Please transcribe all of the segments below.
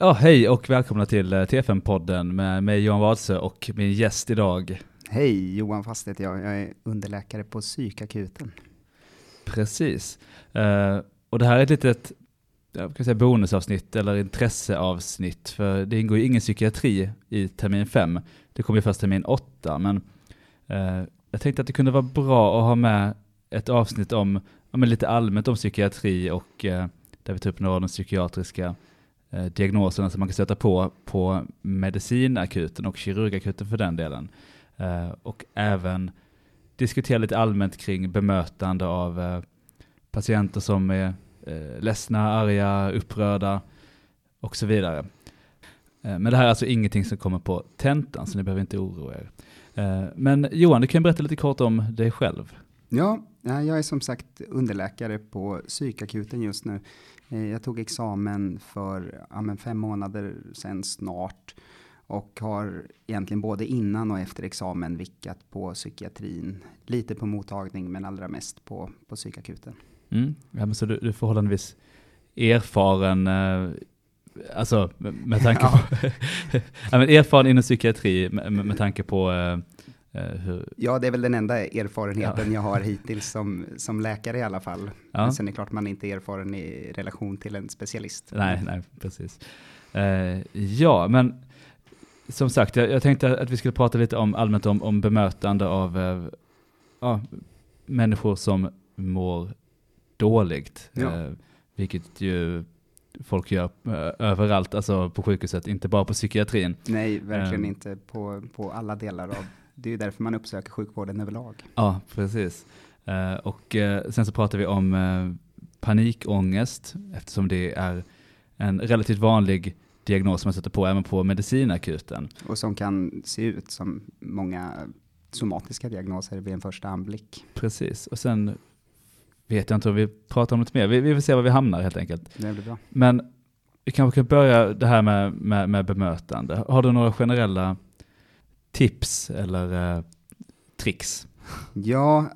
Ja, hej och välkomna till eh, TFN-podden med mig Johan Wadsö och min gäst idag. Hej, Johan Fast heter jag. Jag är underläkare på psykakuten. Precis. Uh, och det här är ett litet jag kan säga bonusavsnitt eller intresseavsnitt, för det ingår ju ingen psykiatri i termin 5. Det kommer ju först termin 8, men uh, jag tänkte att det kunde vara bra att ha med ett avsnitt om, ja, lite allmänt om psykiatri och uh, där vi tar upp några av de psykiatriska eh, diagnoserna som man kan stöta på på medicinakuten och kirurgakuten för den delen. Eh, och även diskutera lite allmänt kring bemötande av eh, patienter som är eh, ledsna, arga, upprörda och så vidare. Eh, men det här är alltså ingenting som kommer på tentan, så ni behöver inte oroa er. Eh, men Johan, du kan berätta lite kort om dig själv. Ja, eh, jag är som sagt underläkare på psykakuten just nu. Eh, jag tog examen för ja, fem månader sedan snart och har egentligen både innan och efter examen vickat på psykiatrin. Lite på mottagning men allra mest på, på psykakuten. Mm. Ja, men så du, du är förhållandevis erfaren, eh, alltså med, med tanke på, ja, men erfaren inom psykiatri med, med, med tanke på Eh, hur... Ja, det är väl den enda erfarenheten ja. jag har hittills som, som läkare i alla fall. Ja. Men sen är det klart man inte är erfaren i relation till en specialist. Nej, nej, precis. Uh, ja, men som sagt, jag, jag, tänkte att vi skulle prata lite om allmänt om, om bemötande av uh, uh, människor som mår dåligt. Ja. vilket ju folk gör överallt, alltså på sjukhuset, inte bara på psykiatrin. Nej, verkligen inte på, på alla delar av det är ju därför man uppsöker sjukvården överlag. Ja, precis. Uh, och uh, sen så pratar vi om uh, panikångest, eftersom det är en relativt vanlig diagnos som man sätter på även på medicinakuten. Och som kan se ut som många somatiska diagnoser vid en första anblick. Precis, och sen vet jag inte om vi pratar om något mer. Vi, vi får se var vi hamnar helt enkelt. Det blir bra. Men vi kanske kan börja det här med, med, med bemötande. Har du några generella tips eller eh, tricks? Ja,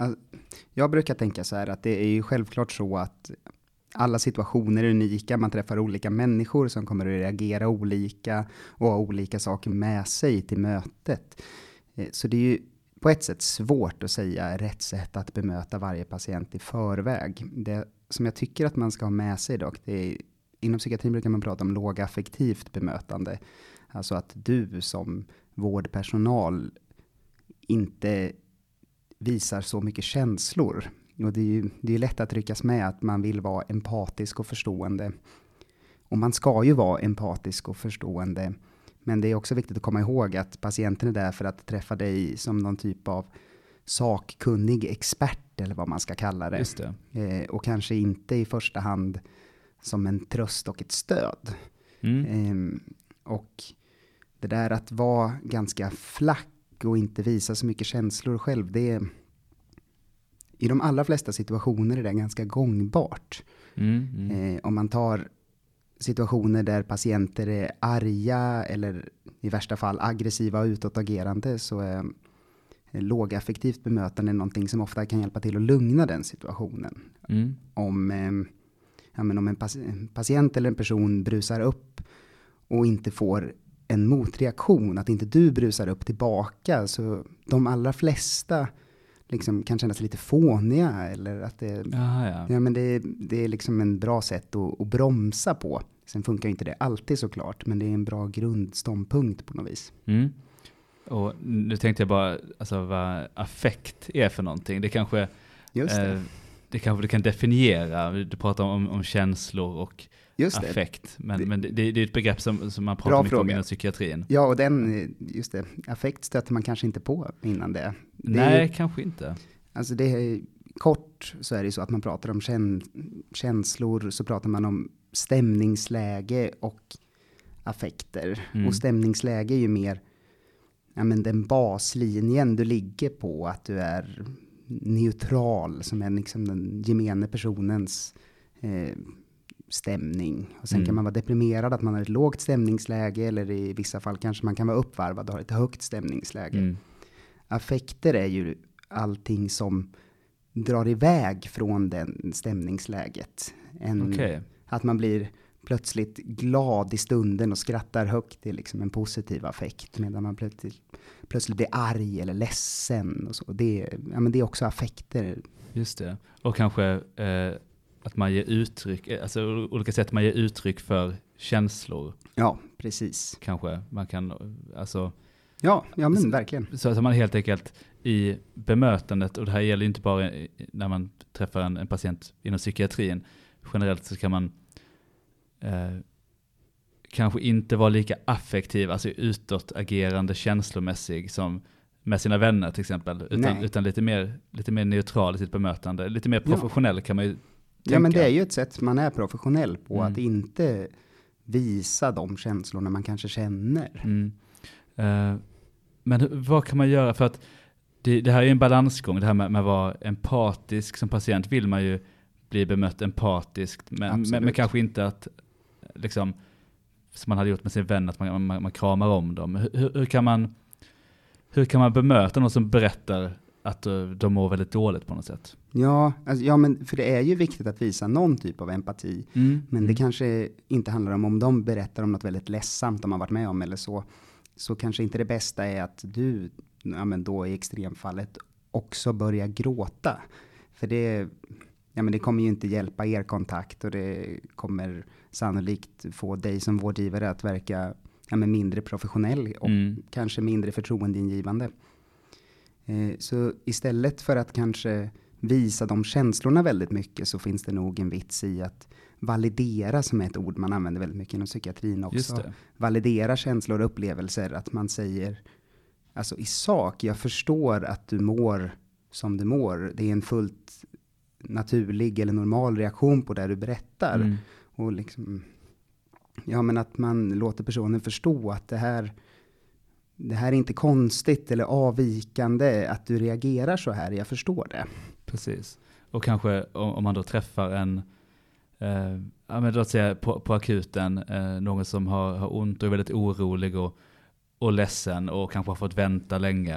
jag brukar tänka så här att det är ju självklart så att alla situationer är unika, man träffar olika människor som kommer att reagera olika och ha olika saker med sig till mötet. Eh, så det är ju på ett sätt svårt att säga rätt sätt att bemöta varje patient i förväg. Det som jag tycker att man ska ha med sig dock, det är, inom psykiatrin brukar man prata om lågaffektivt bemötande. Alltså att du som vårdpersonal inte visar så mycket känslor. Och det är ju det är lätt att ryckas med att man vill vara empatisk och förstående. Och man ska ju vara empatisk och förstående. Men det är också viktigt att komma ihåg att patienten är där för att träffa dig som någon typ av sakkunnig expert eller vad man ska kalla det. det. Eh, och kanske inte i första hand som en tröst och ett stöd. Mm. Eh, och det där att vara ganska flack och inte visa så mycket känslor själv, det är i de allra flesta situationer är det ganska gångbart. Mm, mm. Eh, om man tar situationer där patienter är arga eller i värsta fall aggressiva och utåtagerande så är lågaffektivt bemötande någonting som ofta kan hjälpa till att lugna den situationen. Mm. Om, eh, ja, om en patient eller en person brusar upp och inte får en motreaktion, att inte du brusar upp tillbaka. Så de allra flesta liksom kan känna sig lite fåniga eller att det, Aha, ja. Ja, men det, det är liksom en bra sätt att, att bromsa på. Sen funkar inte det alltid såklart, men det är en bra grundståndpunkt på något vis. Mm. Och nu tänkte jag bara, alltså vad affekt är för någonting. Det kanske, Just det. Eh, det kanske du kan definiera. Du pratar om, om känslor och Just affekt. Men, det, men det, det, är ett begrepp som, som man pratar mycket fråga. om inom psykiatrin. Ja, och den, just det, affekt stöter man kanske inte på innan det. Nej, är, kanske inte. Alltså det är, kort så är det så att man pratar om kän, känslor, så pratar man om stämningsläge och affekter. Mm. Och stämningsläge är ju mer ja, men den baslinjen du ligger på, att du är neutral, som är liksom den gemene personens eh, stämning. Och sen mm. kan man vara deprimerad, att man har ett lågt stämningsläge, eller i vissa fall kanske man kan vara uppvarvad och ha ett högt stämningsläge. Mm. Affekter är ju allting som drar iväg från den stämningsläget. En, okay. Att man blir plötsligt glad i stunden och skrattar högt. Det är liksom en positiv affekt. Medan man plötsligt, plötsligt blir arg eller ledsen. Och så. Det, är, ja, men det är också affekter. Just det. Och kanske eh, att man ger uttryck, eh, alltså olika sätt man ger uttryck för känslor. Ja, precis. Kanske man kan, alltså. Ja, ja men verkligen. Så att man helt enkelt i bemötandet, och det här gäller inte bara när man träffar en, en patient inom psykiatrin, generellt så kan man eh, kanske inte vara lika affektiv, alltså utåtagerande känslomässig som med sina vänner till exempel, utan, utan lite, mer, lite mer neutral i sitt bemötande, lite mer professionell ja. kan man ju. Ja men det är ju ett sätt man är professionell på, mm. att inte visa de känslorna man kanske känner. Mm. Uh, men vad kan man göra för att det, det här är en balansgång, det här med, med att vara empatisk som patient vill man ju bli bemött empatiskt, men, men, men, kanske inte att, liksom, som man hade gjort med sin vän, att man, man, man kramar om dem. Hur, hur, kan man, hur kan man bemöta någon som berättar att eh, de mår väldigt dåligt på något sätt? Ja, alltså, ja men för det är ju viktigt att visa någon typ av empati, mm. men det mm. kanske inte handlar om om de berättar om något väldigt ledsamt de har varit med om eller så, så kanske inte det bästa är att du, ja men då i extremfallet, också börjar gråta. För det, ja men det kommer ju inte hjälpa er kontakt och det kommer sannolikt få dig som vårdgivare att verka ja men mindre professionell och mm. kanske mindre förtroendeingivande. Eh, så istället för att kanske visa de känslorna väldigt mycket så finns det nog en vits i att validera som är ett ord man använder väldigt mycket inom psykiatrin också. Validera känslor och upplevelser, att man säger alltså i sak, jag förstår att du mår som du mår. Det är en fullt naturlig eller normal reaktion på det du berättar. Mm. Och liksom, ja men att man låter personen förstå att det här, det här är inte konstigt eller avvikande att du reagerar så här, jag förstår det. Precis. Och kanske om man då träffar en, eh, ja men låt säga på, på akuten, eh, någon som har, har ont och är väldigt orolig och, och ledsen och kanske har fått vänta länge.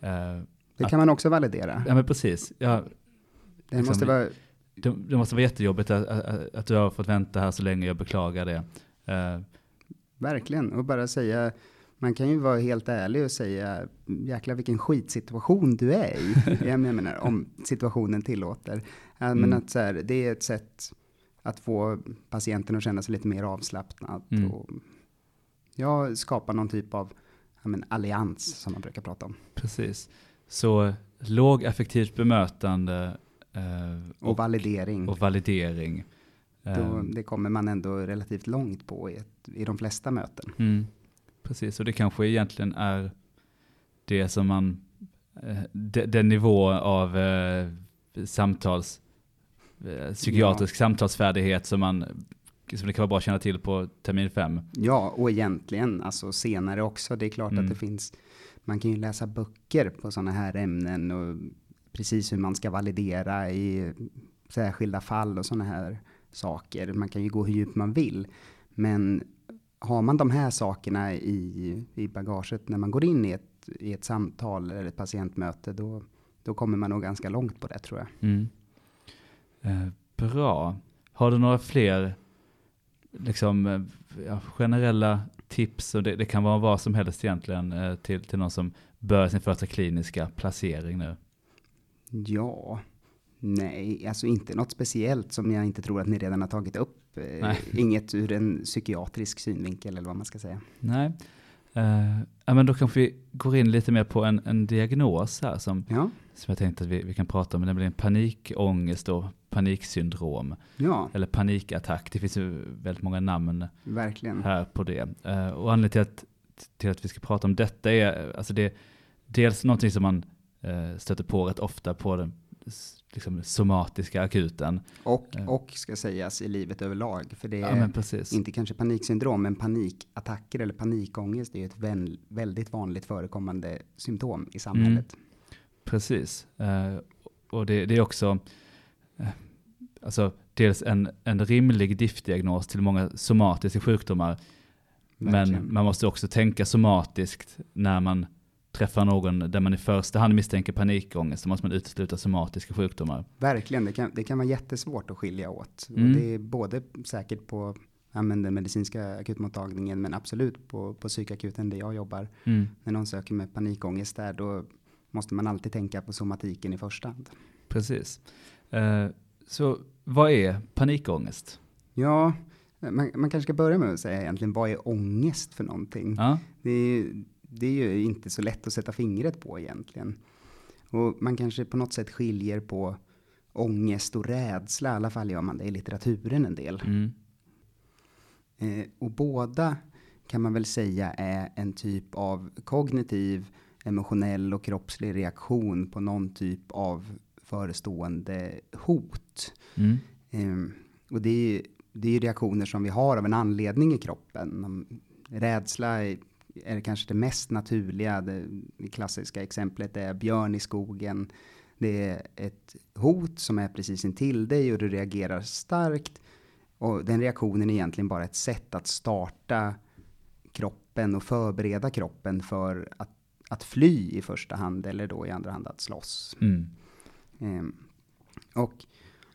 Eh, det kan att, man också validera. Ja men precis. Ja, det liksom, måste vara... Det, det, måste vara jättejobbigt att, att, att, du har fått vänta här så länge, jag beklagar det. Uh, Verkligen, och bara säga, man kan ju vara helt ärlig och säga, jäklar vilken skitsituation du är i. jag menar, om situationen tillåter. Mm. Men att så här, det är ett sätt att få patienten att känna sig lite mer avslappnad. Mm. Och, ja, skapa någon typ av ja, men, allians som man brukar prata om. Precis. Så lågaffektivt bemötande eh, och, och, validering. Och validering. Då, eh, det kommer man ändå relativt långt på i, ett, i de flesta möten. Mm, precis, och det kanske egentligen är det som man, eh, den nivå av eh, samtals, eh, psykiatrisk ja. samtalsfärdighet som man som det kan vara bra att känna till på termin fem. Ja, och egentligen alltså senare också. Det är klart mm. att det finns man kan ju läsa böcker på sådana här ämnen och precis hur man ska validera i särskilda fall och sådana här saker. Man kan ju gå hur djupt man vill. Men har man de här sakerna i, i bagaget när man går in i ett, i ett samtal eller ett patientmöte, då, då kommer man nog ganska långt på det tror jag. Mm. Eh, bra. Har du några fler liksom, eh, ja, generella tips, och det, det, kan vara vad som helst egentligen, eh, till, till någon som börjar sin första kliniska placering nu? Ja, nej, alltså inte något speciellt som jag inte tror att ni redan har tagit upp. Eh, nej. Inget ur en psykiatrisk synvinkel eller vad man ska säga. Nej, uh, ja, men då kanske vi går in lite mer på en, en diagnos här som, ja. som jag tänkte att vi, vi kan prata om, nämligen panikångest och paniksyndrom. Ja. Eller panikattack, det finns ju väldigt många namn Verkligen. här på det. Uh, och anledningen till att, till att vi ska prata om detta är, alltså det dels någonting som man uh, stöter på rätt ofta på den liksom, somatiska akuten. Och, uh. och ska sägas i livet överlag, för det är ja, inte kanske paniksyndrom, men panikattacker eller panikångest är ett vän, väldigt vanligt förekommande symptom i samhället. Mm. Precis, och det, det är också alltså dels en, en rimlig diftdiagnos till många somatiska sjukdomar. Verkligen. Men man måste också tänka somatiskt när man träffar någon där man i första hand misstänker panikångest, så måste man utesluta somatiska sjukdomar. Verkligen, det kan, det kan vara jättesvårt att skilja åt. Mm. Och det är både säkert på ja, men den medicinska akutmottagningen, men absolut på, på psykakuten där jag jobbar. Mm. När någon söker med panikångest där, då måste man alltid tänka på somatiken i första hand. Precis. Eh, så vad är panikångest? Ja, man, man kanske ska börja med att säga egentligen, vad är ångest för någonting? Ja. Det är, det är ju inte så lätt att sätta fingret på egentligen. Och man kanske på något sätt skiljer på ångest och rädsla, i alla fall gör man det i litteraturen en del. Mm. Eh, och båda kan man väl säga är en typ av kognitiv, emotionell och kroppslig reaktion på någon typ av förestående hot. Mm. Eh, och det är, det är reaktioner som vi har av en anledning i kroppen. Rädsla är, är kanske det mest naturliga. Det, det klassiska exemplet är björn i skogen. Det är ett hot som är precis intill dig och du reagerar starkt. Och den reaktionen är egentligen bara ett sätt att starta kroppen och förbereda kroppen för att, att fly i första hand eller då i andra hand att slåss. Mm. Ehm, och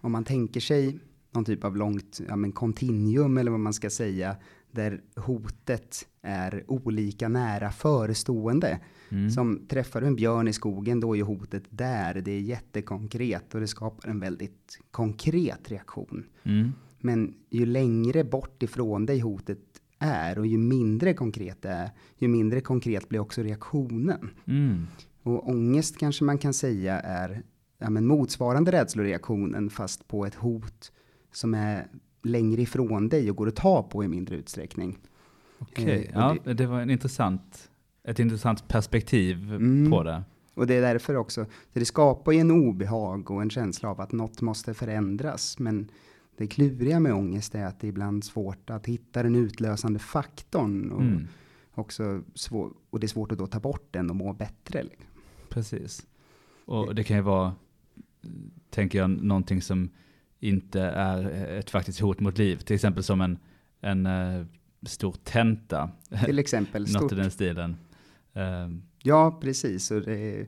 om man tänker sig någon typ av långt ja, men kontinuum eller vad man ska säga där hotet är olika nära förestående. Mm. Som träffar du en björn i skogen då är hotet där. Det är jättekonkret och det skapar en väldigt konkret reaktion. Mm. Men ju längre bort ifrån dig hotet är och ju mindre konkret det är, ju mindre konkret blir också reaktionen. Mm. Och ångest kanske man kan säga är ja, men motsvarande rädsloreaktionen fast på ett hot som är längre ifrån dig och går att ta på i mindre utsträckning. Okej, Eh, och ja, det var en intressant, ett intressant perspektiv Mm. på det. Och det är därför också, så det skapar ju en obehag och en känsla av att något måste förändras. Men det kluriga med ångest är att det är ibland svårt att hitta den utlösande faktorn. Och, Mm. också svår, och det är svårt att då ta bort den och må bättre. liksom. Precis. Och det kan ju vara, tänker jag, någonting som inte är ett faktiskt hot mot liv. Till exempel som en, en eh, stor tenta. Till exempel Något stort i den stilen. Eh, Ja, precis. Och det,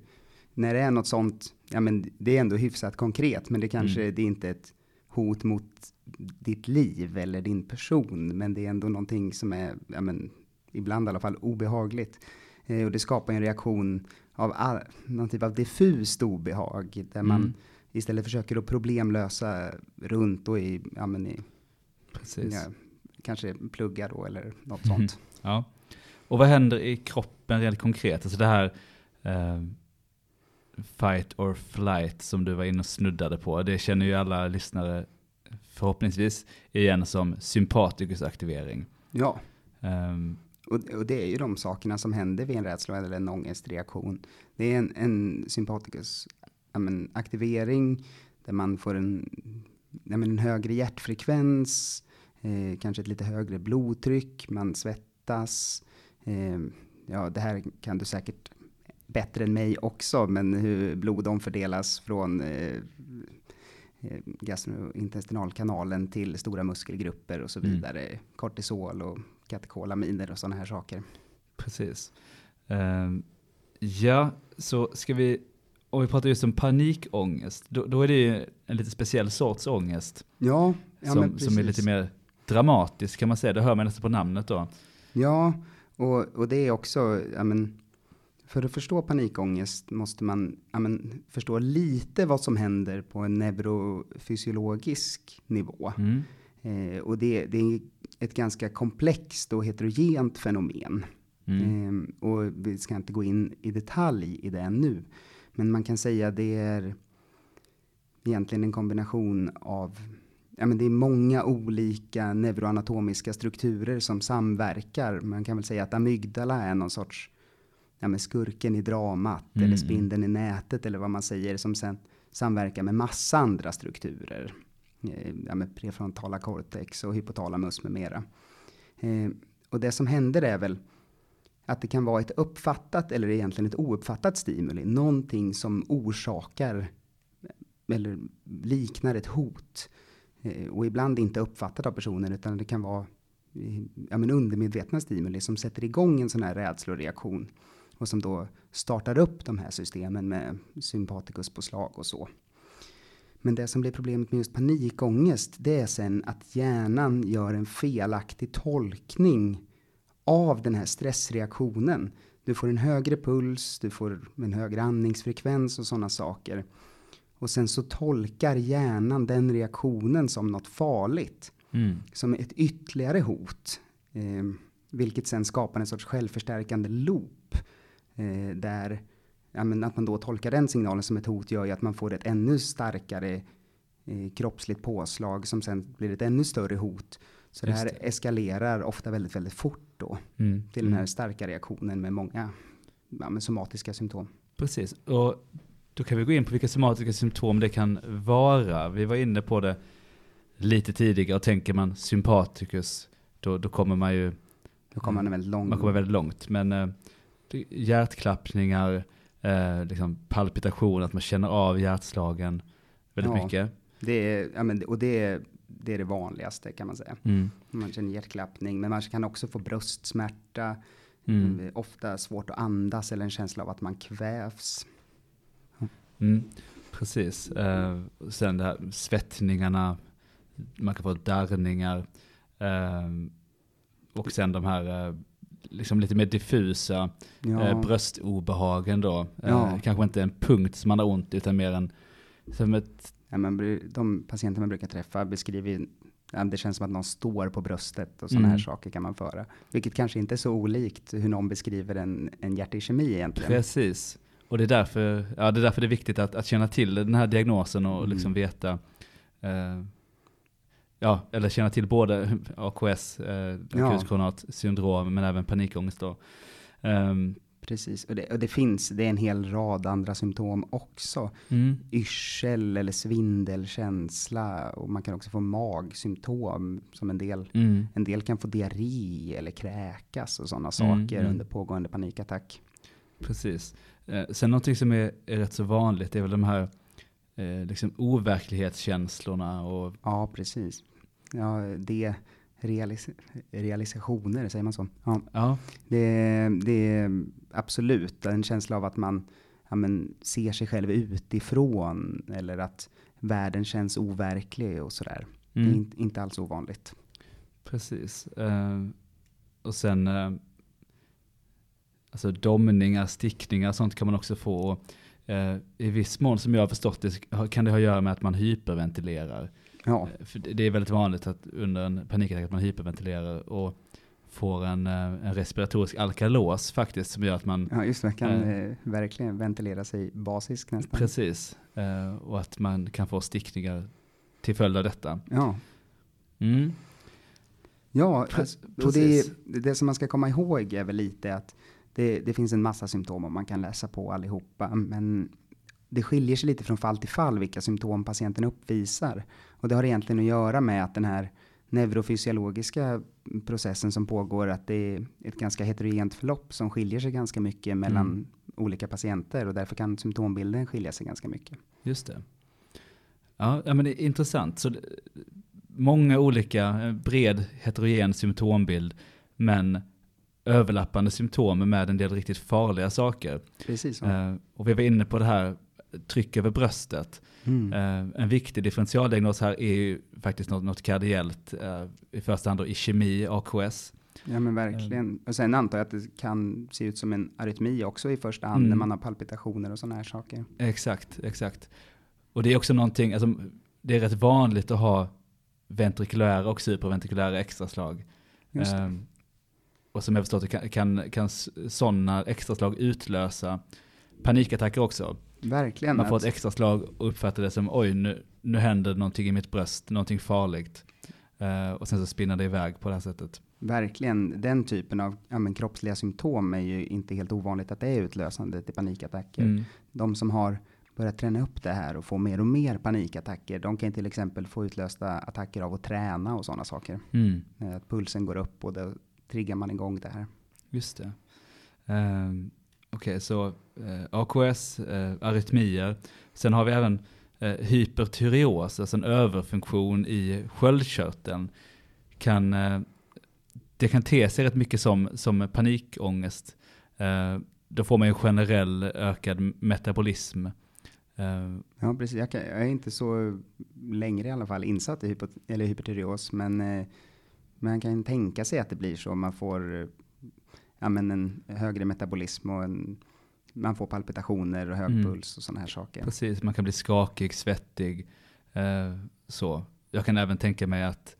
när det är något sånt, ja men det är ändå hyfsat konkret, men det kanske Mm. det är inte ett hot mot ditt liv eller din person, men det är ändå någonting som är, ja men ibland i alla fall obehagligt. Eh, och det skapar en reaktion av någon typ av diffust obehag, där man Mm. istället försöker att problemlösa runt och i, ja men i, precis. ja, kanske plugga då eller något Mhm. sånt. Ja. Och vad händer i kroppen rent konkret? Alltså det här eh, fight or flight som du var inne och snuddade på. Det känner ju alla lyssnare förhoppningsvis igen som sympatikusaktivering. Ja. Um, Och, och det är ju de sakerna som händer vid en rädsla eller en ångestreaktion. Det är en, en sympaticus men, aktivering där man får en, men, en högre hjärtfrekvens, eh, kanske ett lite högre blodtryck, man svettas. Eh, ja, det här kan du säkert bättre än mig också, men hur blod omfördelas från eh, eh, gastrointestinalkanalen till stora muskelgrupper och så Mm. vidare. Kortisol och katekolaminer och sådana här saker. precis. Ehm, ja, så ska vi, om vi pratar just om panikångest, då, då är det ju en lite speciell sorts ångest. Ja, ja men som, som är precis. lite mer dramatisk kan man säga. Det hör man nästan på namnet då. Ja, och, och det är också, ja men, för att förstå panikångest måste man ja men, förstå lite vad som händer på en neurofysiologisk nivå. Mm. Eh, och det, det ett ganska komplext och heterogent fenomen. Mm. Ehm, och vi ska inte gå in i detalj i det nu. Men man kan säga det är egentligen en kombination av Ja, men det är många olika neuroanatomiska strukturer som samverkar. Man kan väl säga att amygdala är någon sorts ja, men skurken i dramat Mm. eller spindeln i nätet eller vad man säger som sen samverkar med massa andra strukturer. Eh, ja, med prefrontala cortex och hypotalamus med mera. Eh, och det som händer är väl att det kan vara ett uppfattat eller egentligen ett ouppfattat stimuli. Någonting som orsakar eh, eller liknar ett hot. Eh, och ibland inte uppfattat av personen utan det kan vara eh, ja, men undermedvetna stimuli som sätter igång en sån här rädsloreaktion. Och som då startar upp de här systemen med sympatikuspåslag och så. Men det som blir problemet med just panikångest, det är sen att hjärnan gör en felaktig tolkning av den här stressreaktionen. Du får en högre puls, du får en högre andningsfrekvens och sådana saker. Och sen så tolkar hjärnan den reaktionen som något farligt. Mm. Som ett ytterligare hot. Eh, vilket sen skapar en sorts självförstärkande loop. Eh, där ja, men att man då tolkar den signalen som ett hot gör ju att man får ett ännu starkare eh, kroppsligt påslag som sen blir ett ännu större hot. Så Just det här eskalerar ofta väldigt, väldigt fort då Mm. till den här Mm. starka reaktionen med många ja, med somatiska symptom. Precis, och då kan vi gå in på vilka somatiska symptom det kan vara. Vi var inne på det lite tidigare och tänker man sympatikus, då, då kommer man ju Då kommer man väldigt långt. man kommer väldigt långt. Men eh, det- hjärtklappningar, eh, liksom palpitation, att man känner av hjärtslagen väldigt Ja. mycket. Det är, ja, men, och det är, det är det vanligaste kan man säga. Mm. Man känner hjärtklappning, men man kan också få bröstsmärta, Mm. ofta svårt att andas eller en känsla av att man kvävs. Mm. Precis. Eh, sen det här svettningarna, man kan få darrningar. Eh, och sen de här eh, liksom lite mer diffusa Ja, eh, bröstobehagen då. Eh, Ja. Kanske inte en punkt som man har ont utan mer en, som ett, ja, bru- de patienter man brukar träffa beskriver det känns som att någon står på bröstet och sådana här Mm. saker kan man föra. Vilket kanske inte är så olikt hur någon beskriver en, en hjärtiskemi egentligen. precis. Och det är därför, ja, det är därför det är viktigt att, att känna till den här diagnosen och Mm. liksom veta eh, Ja, eller känna till både AKS, eh, Ja. akut koronat syndrom, men även panikångest då. Ehm, Precis, och det, och det finns, det är en hel rad andra symptom också. mm, Yrsel eller svindelkänsla och man kan också få magsymptom som en del. mm, En del kan få diarré eller kräkas och sådana Mm, saker mm. under pågående panikattack. precis. Eh, sen någonting som är, är rätt så vanligt är väl de här eh, liksom overklighetskänslorna och Ja, precis. Ja, det realis realisationer, säger man så? Ja, ja, det, det är absolut en känsla av att man ja, men, ser sig själv utifrån eller att världen känns overklig och sådär. Det är mm, in, inte alls ovanligt. precis. Eh, och sen eh, alltså domningar, stickningar, sånt kan man också få. Eh, I viss mån som jag har förstått det kan det ha att göra med att man hyperventilerar. Ja, Eh, För det är väldigt vanligt att under en panikattack att man hyperventilerar och får en, eh, en respiratorisk alkalos faktiskt som gör att man, ja just det. Man kan Eh. eh, verkligen ventilera sig basiskt nästan. precis, eh, och att man kan få stickningar till följd av detta. Ja, Mm. ja Pre- alltså, och det, precis. det som man ska komma ihåg är väl lite att det, det finns en massa symptom och man kan läsa på allihopa. Men det skiljer sig lite från fall till fall vilka symptom patienten uppvisar. Och det har egentligen att göra med att den här neurofysiologiska processen som pågår, att det är ett ganska heterogent förlopp som skiljer sig ganska mycket mellan Mm. olika patienter och därför kan symptombilden skilja sig ganska mycket. Just det. Ja, ja, men det är intressant. Så det, många olika, eh, bred heterogen symptombild, men överlappande symptom med en del riktigt farliga saker. Precis så. Eh, och vi var inne på det här tryck över bröstet. Mm. Eh, en viktig differentialdiagnos här är ju faktiskt något, något kardiellt, eh, i första hand då i kemi, AKS. Ja men verkligen. Och sen antar jag att det kan se ut som en arytmi också i första hand Mm. när man har palpitationer och sådana här saker. Exakt, exakt. Och det är också någonting, alltså, det är rätt vanligt att ha ventrikulära och supraventrikulära extraslag. Det. Ehm, och som jag förstått det kan, kan, kan sådana extraslag utlösa panikattacker också. Verkligen. Man får ett att- extraslag och uppfattar det som oj, nu, nu händer någonting i mitt bröst, någonting farligt. Eh, och sen så spinner det iväg på det här sättet. Verkligen. Den typen av ja, men, kroppsliga symptom är ju inte helt ovanligt att det är utlösande till panikattacker. Mm. De som har börjat träna upp det här och få mer och mer panikattacker, de kan till exempel få utlösta attacker av att träna och sådana saker. Mm. Eh, Att pulsen går upp och då triggar man igång det här. Just det. Um, Okej, så eh, AKS, eh, arytmier. Sen har vi även eh, hypertyreos, alltså en överfunktion i sköldkörteln. Kan, eh, det kan te sig rätt mycket som, som panikångest. Eh, då får man ju generell ökad metabolism. Eh, ja, precis. Jag, kan, jag är inte så längre i alla fall insatt i hypo, eller hypertyreos, men eh, man kan tänka sig att det blir så. Man får ja, men en högre metabolism och en, man får palpitationer och hög Mm. puls och sådana här saker. Precis, man kan bli skakig, svettig. Eh, så. Jag kan även tänka mig att,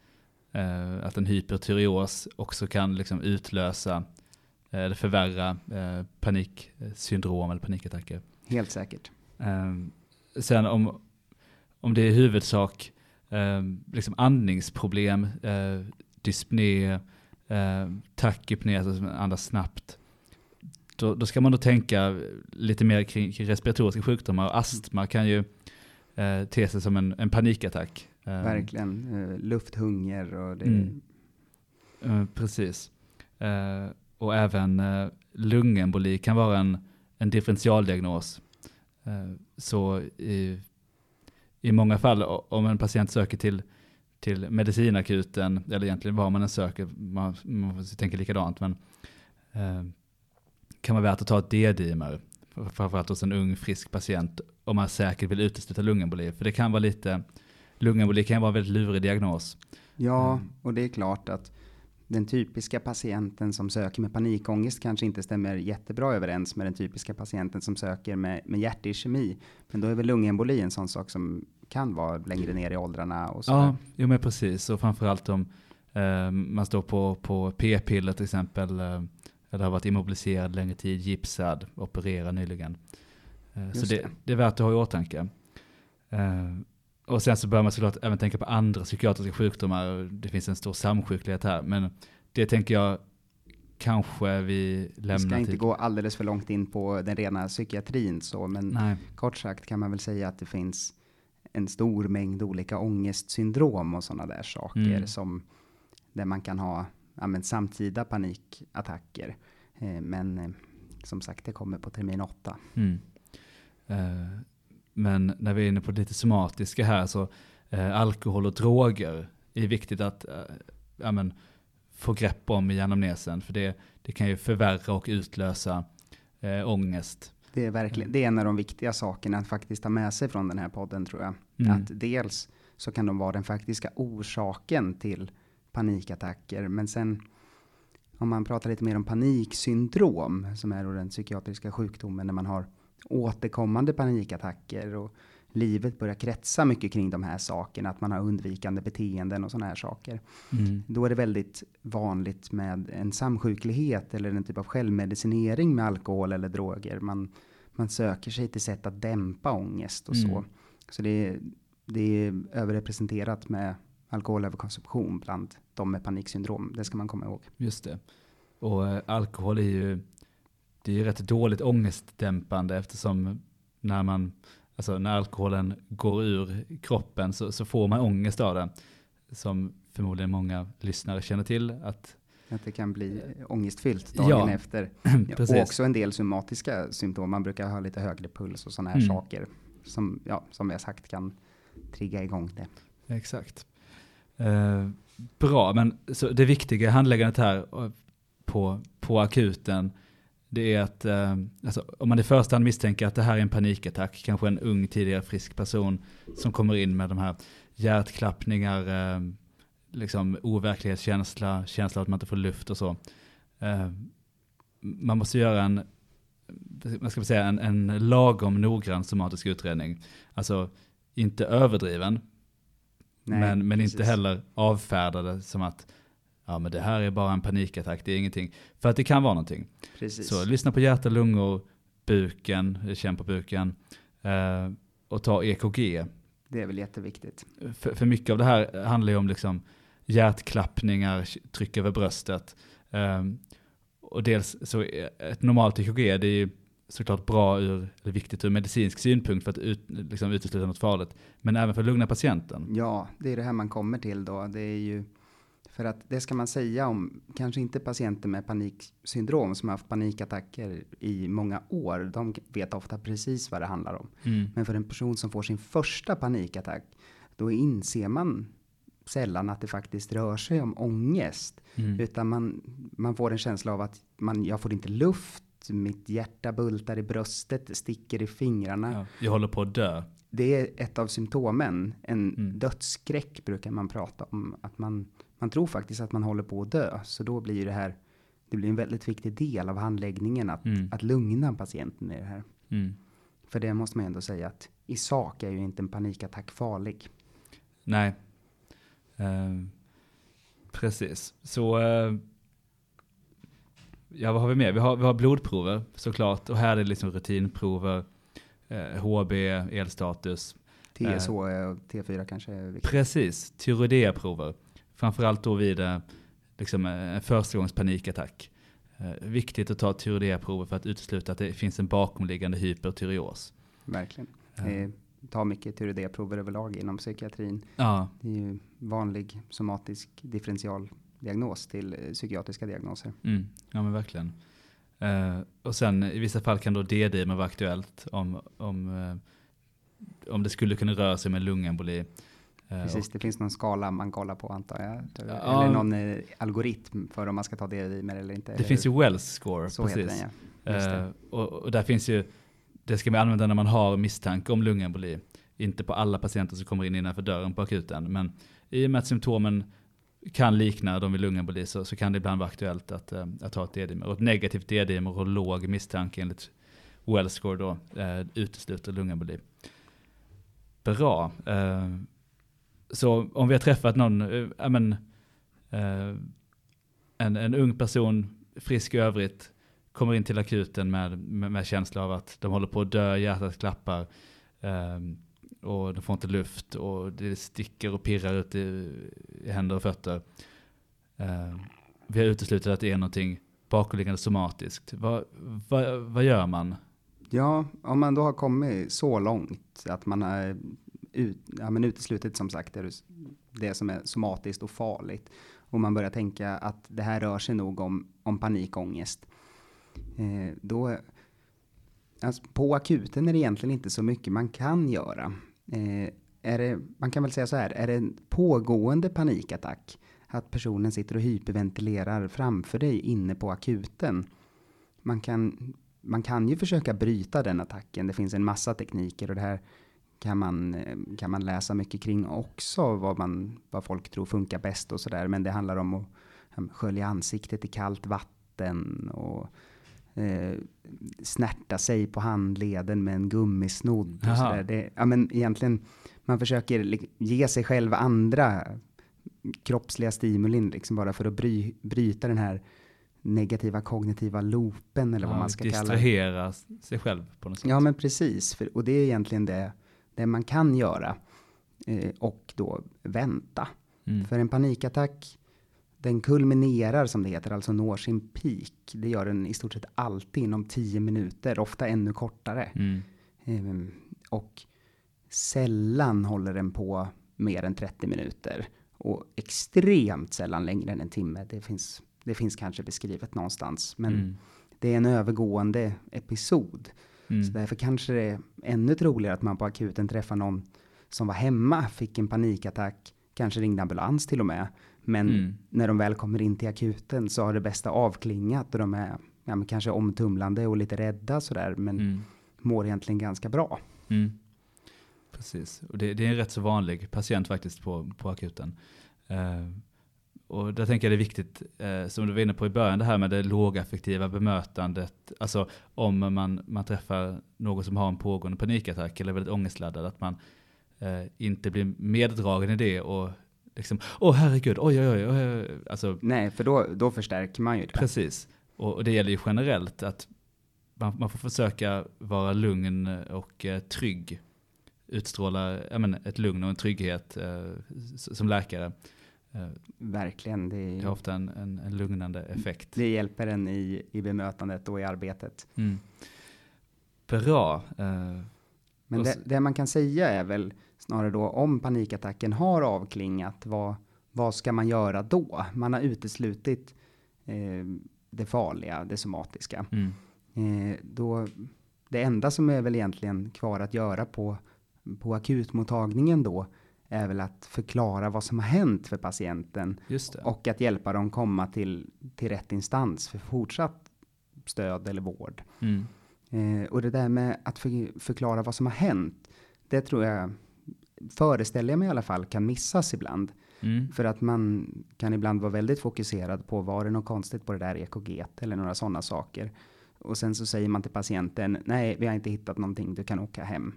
eh, att en hypertyreos också kan liksom utlösa eh, eller förvärra eh, paniksyndrom eller panikattacker. Helt säkert. Eh, sen om, om det är huvudsak eh, liksom andningsproblem, eh, dyspné, eh, som andas snabbt, då, då ska man nog tänka lite mer kring, kring respiratoriska sjukdomar. Och astma kan ju eh, te sig som en, en panikattack. Eh, Verkligen. Eh, lufthunger och det. Mm. eh, precis. Eh, och även eh, lungemboli kan vara en, en differentialdiagnos. Så i, i många fall, om en patient söker till, till medicinakuten, eller egentligen var man än söker, man, man tänka likadant, men eh, kan vara värt att ta ett D-dimer, framförallt hos en ung frisk patient, om man säkert vill utesluta lungemboli. För det kan vara lite, lungemboli kan vara en väldigt lurig diagnos. Ja, Mm. och det är klart att den typiska patienten som söker med panikångest kanske inte stämmer jättebra överens med den typiska patienten som söker med, med hjärtischemi. Men då är väl lungemboli en sån sak som kan vara längre ner i åldrarna och så. Ja, jo men precis. Och framförallt om eh, man står på, på p-piller till exempel, eh, eller har varit immobiliserad längre tid, gipsad, opererad nyligen. Eh, så det, det. det är värt att ha i åtanke. Och sen så bör man såklart även tänka på andra psykiatriska sjukdomar. Det finns en stor samsjuklighet här, men det tänker jag kanske vi lämnar Vi ska inte till. gå alldeles för långt in på den rena psykiatrin så, men Nej, kort sagt kan man väl säga att det finns en stor mängd olika ångestsyndrom och sådana där saker Mm. som där man kan ha ja, men samtida panikattacker. Eh, men eh, som sagt, det kommer på termin åtta. Mm. Eh, men när vi är inne på det lite somatiska här så eh, alkohol och droger är viktigt att eh, ja, men, få grepp om i anamnesen för det, det kan ju förvärra och utlösa eh, ångest. Det är verkligen, det är en av de viktiga sakerna att faktiskt ta med sig från den här podden tror jag. Mm. Att dels så kan de vara den faktiska orsaken till panikattacker, men sen om man pratar lite mer om paniksyndrom, som är då den psykiatriska sjukdomen när man har återkommande panikattacker och livet börjar kretsa mycket kring de här sakerna, att man har undvikande beteenden och sådana här saker. Mm. Då är det väldigt vanligt med en samsjuklighet eller en typ av självmedicinering med alkohol eller droger. Man, man söker sig till sätt att dämpa ångest och så. Mm. Så det är, det är överrepresenterat med alkoholöverkonsumtion bland de med paniksyndrom. Det ska man komma ihåg. Just det. Och eh, alkohol är ju, det är ju rätt dåligt ångestdämpande eftersom när man, alltså när alkoholen går ur kroppen så, så får man ångest av det. Som förmodligen många lyssnare känner till att Att det kan bli ångestfyllt dagen Ja, efter. precis. Och också en del somatiska symptom. Man brukar ha lite högre puls och sådana här Mm. saker. Som, ja, som har sagt kan trigga igång det. Exakt. Eh, bra, men så det viktiga handläggandet här eh, på, på akuten, det är att eh, alltså, om man i första hand misstänker att det här är en panikattack, kanske en ung tidigare frisk person som kommer in med de här hjärtklappningar, eh, liksom overklighetskänsla, känsla att man inte får luft och så. Eh, man måste göra en, vad ska vi säga, en, en lagom noggrann somatisk utredning. Alltså inte överdriven, Nej, men, men precis. inte heller avfärdade som att ja, men det här är bara en panikattack, det är ingenting. För att det kan vara någonting. Precis. Så lyssna på hjärta, lungor, buken, känn på buken eh, och ta EKG. Det är väl jätteviktigt. För, för mycket av det här handlar ju om liksom hjärtklappningar, tryck över bröstet. Eh, och dels så ett normalt EKG, det är ju såklart bra ur, eller viktigt ur medicinsk synpunkt för att ut, liksom utesluta något farligt. Men även för att lugna patienten. Ja, det är det här man kommer till då. Det är ju för att det ska man säga om, kanske inte patienter med paniksyndrom som har haft panikattacker i många år. De vet ofta precis vad det handlar om. Mm. Men för en person som får sin första panikattack, då inser man sällan att det faktiskt rör sig om ångest. Mm. Utan man, man får en känsla av att man, jag får inte luft, mitt hjärta bultar i bröstet, sticker i fingrarna. Ja. Jag håller på att dö. Det är ett av symptomen. En Mm. dödsskräck brukar man prata om. Att man, man tror faktiskt att man håller på att dö. Så då blir det här, det blir en väldigt viktig del av handläggningen att, Mm. att lugna patienten i det här. Mm. För det måste man ändå säga att i sak är ju inte en panikattack farlig. Nej. Eh, precis. Så eh, ja, vad har vi mer? Vi har, vi har blodprover såklart. Och här är det liksom rutinprover. Eh, HB, elstatus. TSH och T4 kanske. Precis, tyroideaprover. Framförallt då vid eh, liksom, eh, en förstagångs panikattack. Eh, viktigt att ta tyroideaprover för att utesluta att det finns en bakomliggande hypertyreos. Verkligen. Ja. Eh, ta mycket tyroideaprover överlag inom psykiatrin. Ja, Det är ju vanlig somatisk differentialdiagnos till eh, psykiatriska diagnoser. mm, ja men verkligen. Eh, och sen i vissa fall kan då D-dimer vara aktuellt om, om, eh, om det skulle kunna röra sig om en lungemboli. Eh, Precis, det finns någon skala man kollar på antar jag. Ja. Eller någon eh, algoritm för om man ska ta D-dimer eller inte. Det eller finns hur? ju Wells score. Så precis. heter den ja. Eh, och, och där finns ju, det ska man använda när man har misstanke om lungemboli. Inte på alla patienter som kommer in innanför dörren på akuten. Men i och med att symptomen kan likna de vid lungemboli så, så kan det ibland vara aktuellt att, eh, att ta ett D-dimer. Och ett negativt D-dimer och låg misstanke enligt Wells score då eh, utesluter lungemboli. Bra. Eh, så om vi har träffat någon, äh, men, äh, en, en ung person, frisk i övrigt, kommer in till akuten med, med, med känsla av att de håller på att dö, hjärtat klappar äh, och de får inte luft och det sticker och pirrar ut i, i händer och fötter. Vi har uteslutit att det är någonting bakomliggande somatiskt. Vad, vad, vad gör man? Ja, om man då har kommit så långt att man är ut, ja, men uteslutit som sagt det, det som är somatiskt och farligt och man börjar tänka att det här rör sig nog om, om panikångest. Eh, då, alltså på akuten är det egentligen inte så mycket man kan göra. Eh, är det, man kan väl säga så här, är det en pågående panikattack, att personen sitter och hyperventilerar framför dig inne på akuten, man kan, man kan ju försöka bryta den attacken. Det finns en massa tekniker och det här kan man, eh, kan man läsa mycket kring också, vad, man, vad folk tror funkar bäst och sådär. Men det handlar om att skölja ansiktet i kallt vatten och eh, snärta sig på handleden med en gummisnodd. Och. Det, ja, men egentligen, man försöker ge sig själv andra kroppsliga stimulin, liksom bara för att bry, bryta den här negativa kognitiva loopen eller vad Ja, man ska kalla det. distrahera sig själv på något sätt. Ja, men precis. För, och det är egentligen det, det man kan göra. Eh, och då vänta. Mm. För en panikattack, den kulminerar som det heter, alltså når sin peak. Det gör den i stort sett alltid inom 10 minuter, ofta ännu kortare. Mm. Ehm, och sällan håller den på mer än 30 minuter. Och extremt sällan längre än en timme. Det finns, det finns kanske beskrivet någonstans. Men Mm. det är en övergående episod. Mm. Så därför kanske det är ännu troligare att man på akuten träffar någon som var hemma, fick en panikattack, kanske ringde ambulans till och med. Men Mm. när de väl kommer in till akuten så har det bästa avklingat och de är ja, men kanske omtumlande och lite rädda sådär, men Mm. mår egentligen ganska bra. Mm. Precis, och det, det är en rätt så vanlig patient faktiskt på, på akuten. Eh, och där tänker jag det är viktigt, eh, som du var inne på i början, det här med det lågaffektiva bemötandet. Alltså om man, man träffar någon som har en pågående panikattack eller är väldigt ångestladdad, att man eh, inte blir meddragen i det och liksom, åh herregud, oj oj oj, oj. Alltså, Nej, för då, då förstärker man ju det. Precis, och, och det gäller ju generellt att man, man får försöka vara lugn och eh, trygg. Utstråla men, ett lugn och en trygghet eh, som läkare. Eh, Verkligen, det, det har ofta en, en, en lugnande effekt. det hjälper en i, i bemötandet och i arbetet. Mm. Bra. Eh, Men det, det man kan säga är väl snarare då om panikattacken har avklingat, vad, vad ska man göra då? Man har uteslutit eh, det farliga, det somatiska. mm, Eh, då, det enda som är väl egentligen kvar att göra på, på akutmottagningen då är väl att förklara vad som har hänt för patienten och att hjälpa dem komma till, till rätt instans. För fortsatt stöd eller vård. Mm. Eh, och det där med att för, förklara vad som har hänt, det tror jag, föreställer jag mig i alla fall, kan missas ibland. Mm. För att man kan ibland vara väldigt fokuserad på var det något konstigt på det där EKG eller några sådana saker. Och sen så säger man till patienten, nej, vi har inte hittat någonting, du kan åka hem.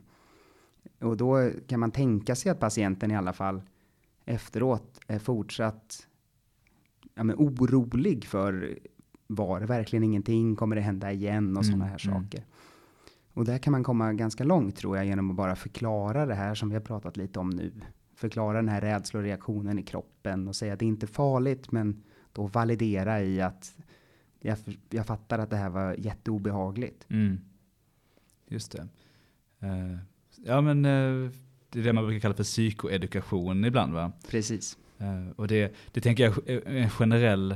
Och då kan man tänka sig att patienten i alla fall efteråt är fortsatt ja, men orolig för var det verkligen ingenting, kommer det hända igen och Mm, sådana här mm. saker. Och där kan man komma ganska långt tror jag genom att bara förklara det här som vi har pratat lite om nu. Förklara den här rädsloreaktionen i kroppen och säga att det inte är farligt men då validera i att jag, jag fattar att det här var jätteobehagligt. Mm. Just det. Eh, ja men eh, det är det man brukar kalla för psykoedukation ibland va? Precis. Eh, och det, det tänker jag är en generell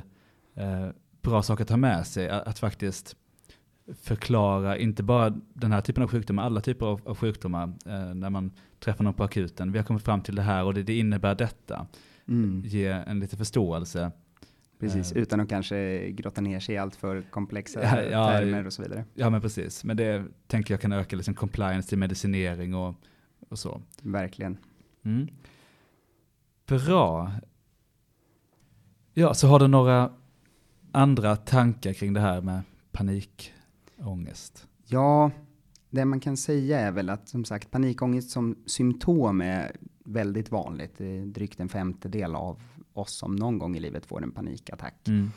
eh, bra sak att ha med sig, att, att faktiskt förklara, inte bara den här typen av sjukdomar, alla typer av, av sjukdomar, eh, när man träffar någon på akuten. Vi har kommit fram till det här och det, det innebär detta. Mm. Ge en lite förståelse. Precis, Eh. utan att kanske grotta ner sig i allt för komplexa Ja, ja, termer och så vidare. Ja men precis, men det tänker jag kan öka liksom compliance till medicinering och, och så. Verkligen. Mm. Bra. Ja, så har du några andra tankar kring det här med panikångest? Ja, det man kan säga är väl att som sagt panikångest som symptom är väldigt vanligt. Det är drygt en femtedel av oss som någon gång i livet får en panikattack. Mm.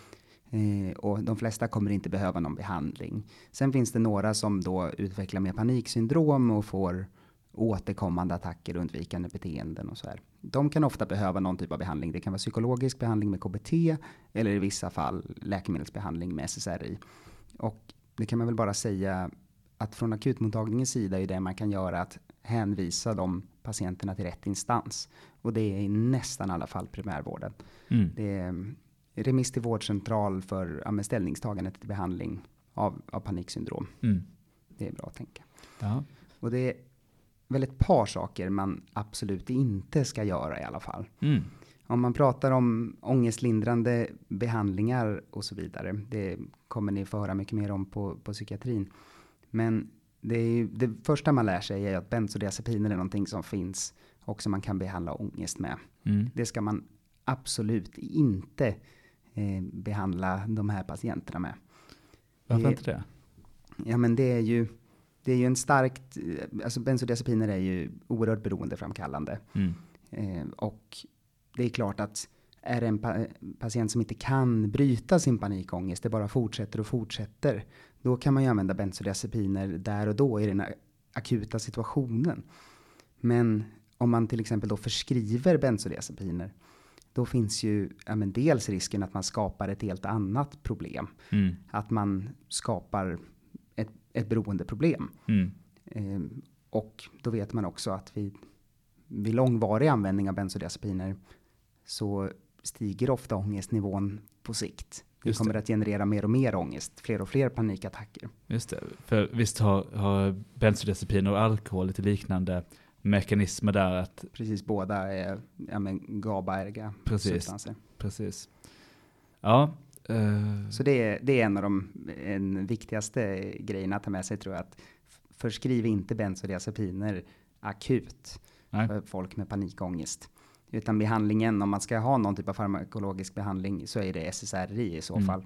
Eh, och de flesta kommer inte behöva någon behandling. Sen finns det några som då utvecklar mer paniksyndrom och får återkommande attacker och undvikande beteenden och så här. De kan ofta behöva någon typ av behandling. Det kan vara psykologisk behandling med KBT eller i vissa fall läkemedelsbehandling med SSRI. Och det kan man väl bara säga att från akutmottagningens sida är det man kan göra att hänvisa de patienterna till rätt instans. Och det är i nästan alla fall primärvården. Mm. Det är remiss till vårdcentral för ja, med ställningstagande till behandling av, av paniksyndrom. Mm. Det är bra att tänka. Ja. Och det är väl ett par saker man absolut inte ska göra i alla fall. Mm. Om man pratar om ångestlindrande behandlingar och så vidare. Det kommer ni få höra mycket mer om på, på psykiatrin. Men det, ju, det första man lär sig är att bensodiazepiner är någonting som finns och som man kan behandla ångest med. Mm. Det ska man absolut inte eh, behandla de här patienterna med. Varför Det- inte det? Ja, men det är ju, det är ju en starkt, alltså bensodiazepiner är ju oerhört beroendeframkallande. Mm. Eh, och det är klart att är det en pa patient som inte kan bryta sin panikångest, det bara fortsätter och fortsätter, då kan man ju använda bensodiazepiner där och då i den akuta situationen. Men om man till exempel då förskriver bensodiazepiner, då finns ju ja, men dels risken att man skapar ett helt annat problem. Mm. Att man skapar ett, ett beroendeproblem. Mm. Eh, och då vet man också att vid, vid långvarig användning av bensodiazepiner så stiger ofta ångestnivån på sikt. Just kommer det. att generera mer och mer ångest, fler och fler panikattacker. Just det, för visst har, har bensodiazepiner och alkohol lite liknande mekanismer där att, Precis, båda är ja, men GABA-erga Precis. substanser. precis. Ja, eh, Så det är, det är en av de en viktigaste grejerna att ta med sig tror jag. Att förskriv inte bensodiazepiner akut nej. för folk med panikångest. Utan behandlingen, om man ska ha någon typ av farmakologisk behandling så är det SSRI i så Mm. fall.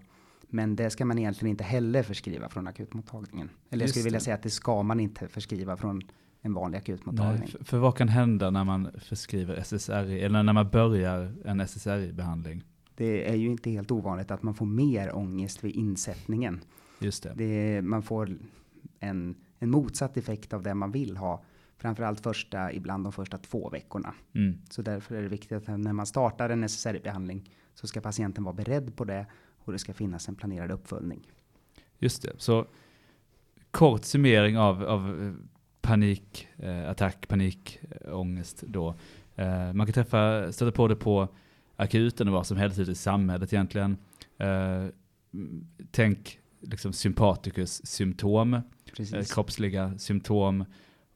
Men det ska man egentligen inte heller förskriva från akutmottagningen. Eller jag skulle vilja säga att det ska man inte förskriva från en vanlig akutmottagning. Nej, för, för vad kan hända när man förskriver SSRI, eller när man börjar en SSRI-behandling? Det är ju inte helt ovanligt att man får mer ångest vid insättningen. Just det. Det, man får en, en motsatt effekt av det man vill ha. Framförallt första, ibland de första två veckorna. Mm. Så därför är det viktigt att när man startar en SSRI-behandling så ska patienten vara beredd på det och det ska finnas en planerad uppföljning. Just det. Så kort summering av, av eh, panikattack, panikångest då. Eh, man kan träffa, stöta på det på akuten och vad som helst ute i samhället egentligen. Eh, tänk liksom sympaticus symptom, eh, kroppsliga symptom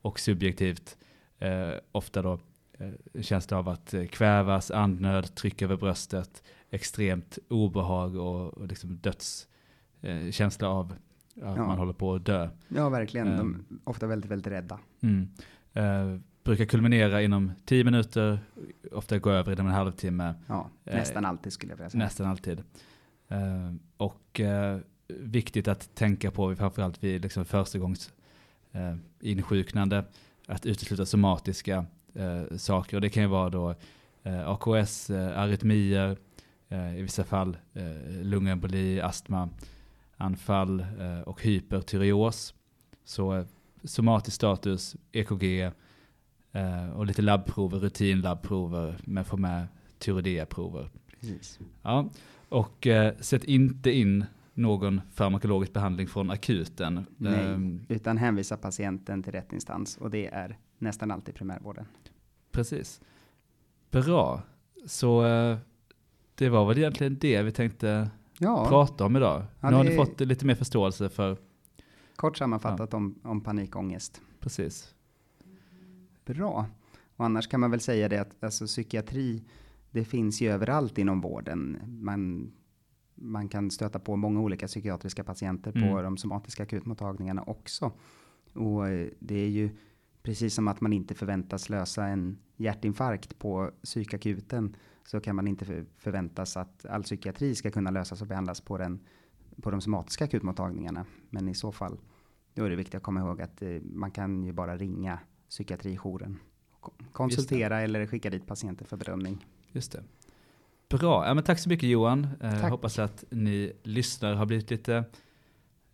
och subjektivt eh, ofta då eh, känsla av att eh, kvävas, andnöd, tryck över bröstet, extremt obehag och, och liksom döds, eh, av att Ja. man håller på att dö. Ja, verkligen. De Ehm. är ofta väldigt, väldigt rädda. Mm. Eh, brukar kulminera inom 10 minuter, ofta gå över inom en halvtimme, Ja, Eh, nästan alltid skulle jag vilja säga. nästan alltid. Eh, och eh, viktigt att tänka på, framförallt vid liksom förstagångs eh, insjuknande, att utesluta somatiska eh, saker. Och det kan ju vara då eh, AKS, eh, arytmier, eh, i vissa fall eh, lungemboli, astma, anfall och hypertyreos. Så somatisk status, EKG och lite labbprover, rutinlabbprover, men få med tyreoideaprover. Precis. Ja, och sätt inte in någon farmakologisk behandling från akuten. Nej. Ehm, Utan hänvisa patienten till rätt instans och det är nästan alltid primärvården. precis. Bra. Så eh, det var väl egentligen det vi tänkte Ja, prata om idag. Ja, nu har ni fått lite mer förståelse för, kort sammanfattat om, om panikångest. precis. Bra. Och annars kan man väl säga det att alltså, psykiatri, det finns ju överallt inom vården. Man, man kan stöta på många olika psykiatriska patienter på Mm. de somatiska akutmottagningarna också. Och eh, det är ju precis som att man inte förväntas lösa en hjärtinfarkt på psykakuten så kan man inte för, förväntas att all psykiatri ska kunna lösas och behandlas på, den, på de somatiska akutmottagningarna. Men i så fall, då är det viktigt att komma ihåg att eh, man kan ju bara ringa psykiatrijouren. Ko- Konsultera eller skicka dit patienter för bedömning. Just det. Bra, ja, men tack så mycket Johan. Eh, hoppas att ni lyssnare har blivit lite,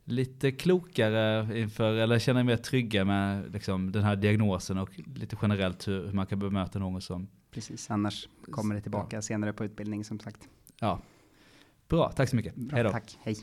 lite klokare inför, eller känner er mer trygga med liksom, den här diagnosen och lite generellt hur, hur man kan bemöta någon som, Precis, annars kommer det tillbaka senare på utbildning som sagt. ja. Bra, tack så mycket. Bra, Hej då. Tack, hej.